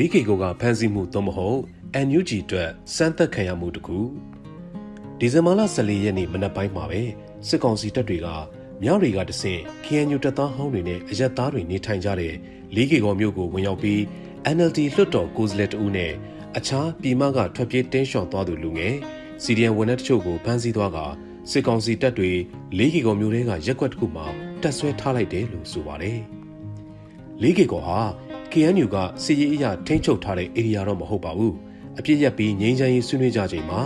လေးကေကိုကဖမ်းဆီးမှုသို့မဟုတ် NUG အတွက်စမ်းသပ်ခံရမှုတခုဒီဇင်ဘာလ14ရက်နေ့မနက်ပိုင်းမှာပဲစစ်ကောင်စီတပ်တွေကမြောက်တွေကတဆင့် KNU တပ်သားဟောင်းတွေနဲ့အရက်သားတွေနေထိုင်ကြတဲ့လေးကေကောမြို့ကိုဝင်ရောက်ပြီး NLD လွှတ်တော်ကိုယ်စားလှယ်တဦးနဲ့အခြားပြည်မကထွက်ပြေးတင်းရှောင်သွားသူလူငယ်စီဒီအန်ဝန်ထမ်းတချို့ကိုဖမ်းဆီးသွားကစစ်ကောင်စီတပ်တွေလေးကေကောမြို့ထဲကရက်ကွက်တစ်ခုမှာတပ်ဆွဲထားလိုက်တယ်လို့ဆိုပါတယ်။လေးကေကောဟာ KNU ကစီရေးအရာထိန်းချုပ်ထားတဲ့ area တော့မဟုတ်ပါဘူး။အပြစ်ရက်ပြီးငြိမ်းချမ်းရေးဆွေးနွေးကြချိန်မှာ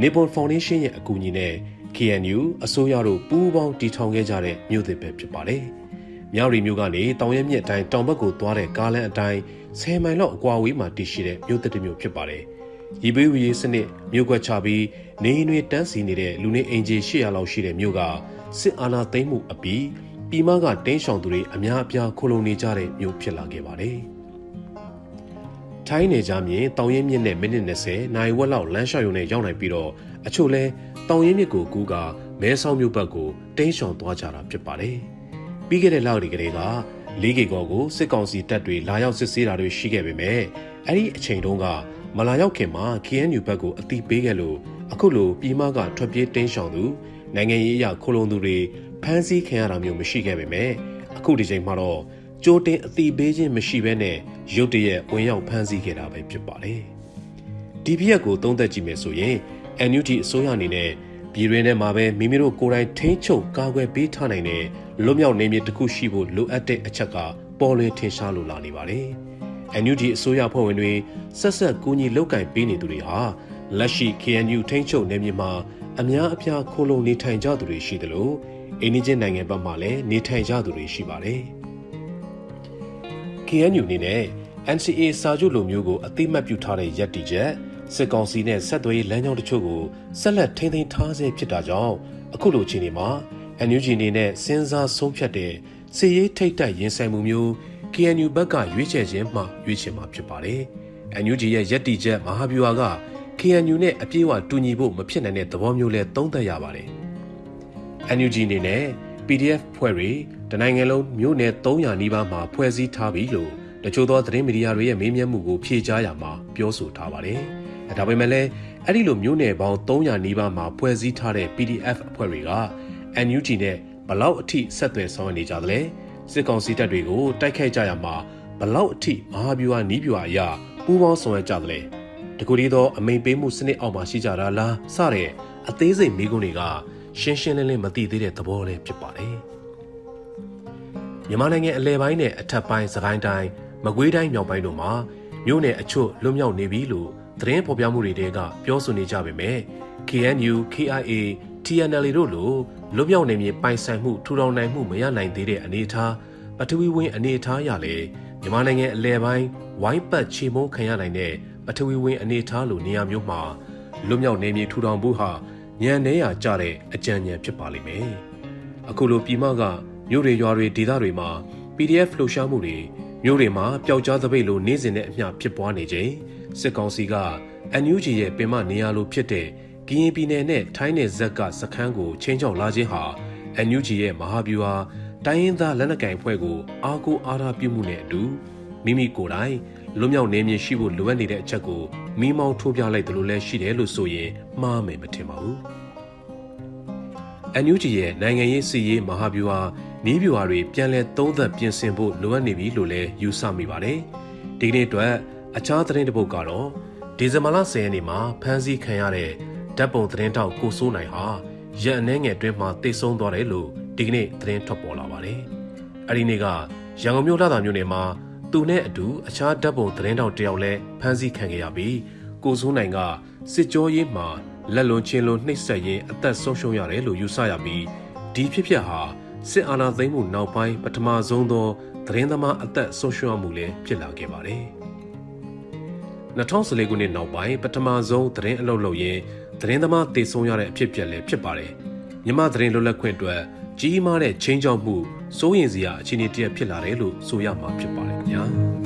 Nippon Foundation ရဲ့အကူအညီနဲ့ KNU အစိုးရတို့ပူးပေါင်းတည်ထောင်ခဲ့ကြတဲ့မြို့သစ်ပဲဖြစ်ပါတယ်။မြောက်ရီမြို့ကနေတောင်ရဲမြစ်အတိုင်းတောင်ဘက်ကိုသွားတဲ့ကားလမ်းအတိုင်း10မိုင်လောက်အကွာဝေးမှာတည်ရှိတဲ့မြို့သစ်တစ်မြို့ဖြစ်ပါတယ်။ရီဘေးဝီရေးစနစ်မြို့ကွက်ချပြီးနေအိမ်တွေတန်းစီနေတဲ့လူနေအိမ်ကြီး800လောက်ရှိတဲ့မြို့ကစစ်အာဏာသိမ်းမှုအပြီး ပြည်မကတင်းရှောင်သူတွေအများအပြားခိုလုံနေကြတဲ့မြို့ဖြစ်လာခဲ့ပါတယ်။ထိုင်းနယ်ကြားမြေတောင်ရင်မြစ်နဲ့မိနစ်20နိုင်ဝက်လောက်လမ်းလျှောက်ရုံနဲ့ရောက်နိုင်ပြီးတော့အချို့လဲတောင်ရင်မြစ်ကိုကူးကမဲဆောက်မြို့ဘက်ကိုတင်းရှောင်သွားကြတာဖြစ်ပါတယ်။ပြီးခဲ့တဲ့လတွေကလေးကလေးကေကောကိုစစ်ကောင်စီတပ်တွေလာရောက်စစ်ဆေးတာတွေရှိခဲ့ပေမဲ့အဲ့ဒီအချိန်တုန်းကမလာရောက်ခင်မှာ KNU ဘက်ကိုအတိပေးခဲ့လို့အခုလိုပြည်မကထွက်ပြေးတင်းရှောင်သူနိုင်ငံရေးအရာခိုလုံသူတွေ ဖမ်းဆီးခံရတာမျိုးမရှိခဲ့ပေမဲ့အခုဒီချိန်မှာတော့ကြိုတင်အတိပေးခြင်းမရှိဘဲနဲ့ရုတ်တရက်ဝင်ရောက်ဖမ်းဆီးခဲ့တာပဲဖြစ်ပါတယ်။ဒီပြက်ကိုသုံးသက်ကြည့်မယ်ဆိုရင် NUG အစိုးရအနေနဲ့ပြည်တွင်းထဲမှာပဲမိမိတို့ကိုယ်တိုင်ထိန်းချုပ်ကာကွယ်ပေးထားနိုင်တဲ့လွတ်မြောက်နေမြေတစ်ခုရှိဖို့လိုအပ်တဲ့အချက်ကပေါ်လွင်ထင်ရှားလိုလာနေပါတယ်။ NUG အစိုးရဖွဲ့ဝင်တွေဆက်ဆက်ကူညီလုပ်ကင်ပေးနေသူတွေဟာလက်ရှိ KNU ထိန်းချုပ်နေမြေမှာ အများအပြားခိုးလုံနေထိုင်ကြသူတွေရှိသလိုအိန္ဒိချင်းနိုင်ငံဘက်မှာလည်းနေထိုင်ကြသူတွေရှိပါတယ်။ KNU အနေနဲ့ NCA စာချုပ်လိုမျိုးကိုအသိမှတ်ပြုထားတဲ့ရည်တည်ချက်စစ်ကောင်စီနဲ့ဆက်သွယ်ရေးလမ်းကြောင်းတချို့ကိုဆက်လက်ထိန်းသိမ်းထားဆဲဖြစ်တာကြောင့်အခုလိုအခြေအနေမှာ NUG အနေနဲ့စဉ်းစားဆုံးဖြတ်တဲ့စီရေးထိတ်တိုက်ရင်ဆိုင်မှုမျိုး KNU ဘက်ကရွေးချယ်ခြင်းမှရွေးချယ်မှာဖြစ်ပါတယ်။ NUG ရဲ့ရည်တည်ချက်မဟာဗျူဟာက KNU နဲ့အပြည့်အဝတူညီဖို့မဖြစ်နိုင်တဲ့သဘောမျိုးလဲသုံးသပ်ရပါတယ်။ NUG အနေနဲ့ PDF ဖွဲ့တွေတနိုင်ငံလုံးမြို့နယ်300နီးပါးမှာဖွဲ့စည်းထားပြီလို့တချို့သောသတင်းမီဒီယာတွေရဲ့မေးမြန်းမှုကိုဖြေကြားရမှာပြောဆိုထားပါတယ်။ဒါပေမဲ့လည်းအဲ့ဒီလိုမျိုးနယ်ပေါင်း300နီးပါးမှာဖွဲ့စည်းထားတဲ့ PDF အဖွဲ့တွေက NUG နဲ့ဘလောက်အထိဆက်သွယ်ဆောင်ရွက်နေကြသလဲစစ်ကောင်စီတပ်တွေကိုတိုက်ခိုက်ကြရမှာဘလောက်အထိမဟာဗျူဟာနီးဗျူဟာအရာပူးပေါင်းဆောင်ရွက်ကြသလဲ တကူဒီသောအမိန်ပေးမှုစနစ်အောက်မှာရှိကြတာလားစတဲ့အသေးစိတ်မိကုန်းတွေကရှင်းရှင်းလင်းလင်းမသိသေးတဲ့သဘောလေးဖြစ်ပါတယ်မြန်မာနိုင်ငံအလဲပိုင်းနဲ့အထက်ပိုင်းစကိုင်းတိုင်းမကွေးတိုင်းမြောက်ပိုင်းတို့မှာမြို့နယ်အချို့လွတ်မြောက်နေပြီလို့သတင်းဖော်ပြမှုတွေကပြောဆိုနေကြပေမဲ့ KNU, KIA, TNL တို့လိုလွတ်မြောက်နေမြေပိုင်ဆိုင်မှုထူထောင်နိုင်မှုမရနိုင်သေးတဲ့အနေအထားပထဝီဝင်အနေအထားရလေမြန်မာနိုင်ငံအလဲပိုင်းဝိုင်းပတ်ချေမုန်းခံရနိုင်တဲ့ ပထဝီဝင်အနေအထားလိုနေရာမျိုးမှာလွတ်မြောက်နေမြေထူထောင်ဖို့ဟာညံနေရကြတဲ့အကြံဉာဏ်ဖြစ်ပါလိမ့်မယ်။အခုလိုပြည်မကမြို့တွေရွာတွေဒေသတွေမှာ PDF လှုပ်ရှားမှုတွေမြို့တွေမှာပျောက်ကြားသပိတ်လိုနေစဉ်နဲ့အမျှဖြစ်ပွားနေချိန်စစ်ကောင်စီက NUG ရဲ့ပင်မနေရာလိုဖြစ်တဲ့ကရင်ပြည်နယ်နဲ့ထိုင်းနယ်ဇက်ကစခန်းကိုချင်းချောက်လာခြင်းဟာ NUG ရဲ့မဟာဗျူဟာတိုင်းရင်းသားလက်နက်ကိုင်ဖွဲ့ကိုအားကိုးအားထားပြုမှုနဲ့အတူ မိမိကိုယ်တိုင်လွတ်မြောက်နေမြေရှိဖို့လိုအပ်နေတဲ့အချက်ကိုမိမောင်းထိုးပြလိုက်တယ်လို့လည်းရှိတယ်လို့ဆိုရင်မှားမယ်မထင်ပါဘူး။ NUG ရဲ့နိုင်ငံရေးစီရေးမဟာဗျူဟာနီးဗျူဟာတွေပြန်လည်သုံးသပ်ပြင်ဆင်ဖို့လိုအပ်နေပြီလို့လည်းယူဆမိပါတယ်။ဒီကနေ့အတွက်အခြားသတင်းတစ်ပုဒ်ကတော့ဒီဇင်ဘာလ10ရက်နေ့မှာဖမ်းဆီးခံရတဲ့ဓာတ်ပုံသတင်းတောက်ကိုစိုးနိုင်ဟာရက်အနှဲငယ်တွင်းမှာတိတ်ဆုံးသွားတယ်လို့ဒီကနေ့သတင်းထွက်ပေါ်လာပါတယ်။အဲဒီနေ့ကရန်ကုန်မြို့လာတာမြို့နယ်မှာ သူနဲ့အတူအခြားဓာတ်ပုံသတင်းတောက်တယောက်လည်းဖမ်းဆီးခံခဲ့ရပြီးကိုစိုးနိုင်ကစစ်ကြောရေးမှာလက်လွန်ချင်းလွန်နှိပ်စက်ရင်းအသက်ဆုံးရှုံးရတယ်လို့ယူဆရပြီးဒီဖြစ်ဖြစ်ဟာစစ်အာဏာသိမ်းမှုနောက်ပိုင်းပထမဆုံးသောသတင်းသမားအသက်ဆုံးရှုံးမှုလည်းဖြစ်လာခဲ့ပါတယ်။2014ခုနှစ်နောက်ပိုင်းပထမဆုံးသတင်းအလုပ်လုပ်ရင်းသတင်းသမားတည်ဆုံရတဲ့အဖြစ်အပျက်လည်းဖြစ်ပါတယ်။မြမသတင်းလွတ်လပ်ခွင့်အတွက်ကြီးမားတဲ့ချင်းချောက်မှု စိုးရင်စရာအခြေအနေတရဖြစ်လာတယ်လို့ဆိုရမှာဖြစ်ပါတယ်ခင်ဗျာ။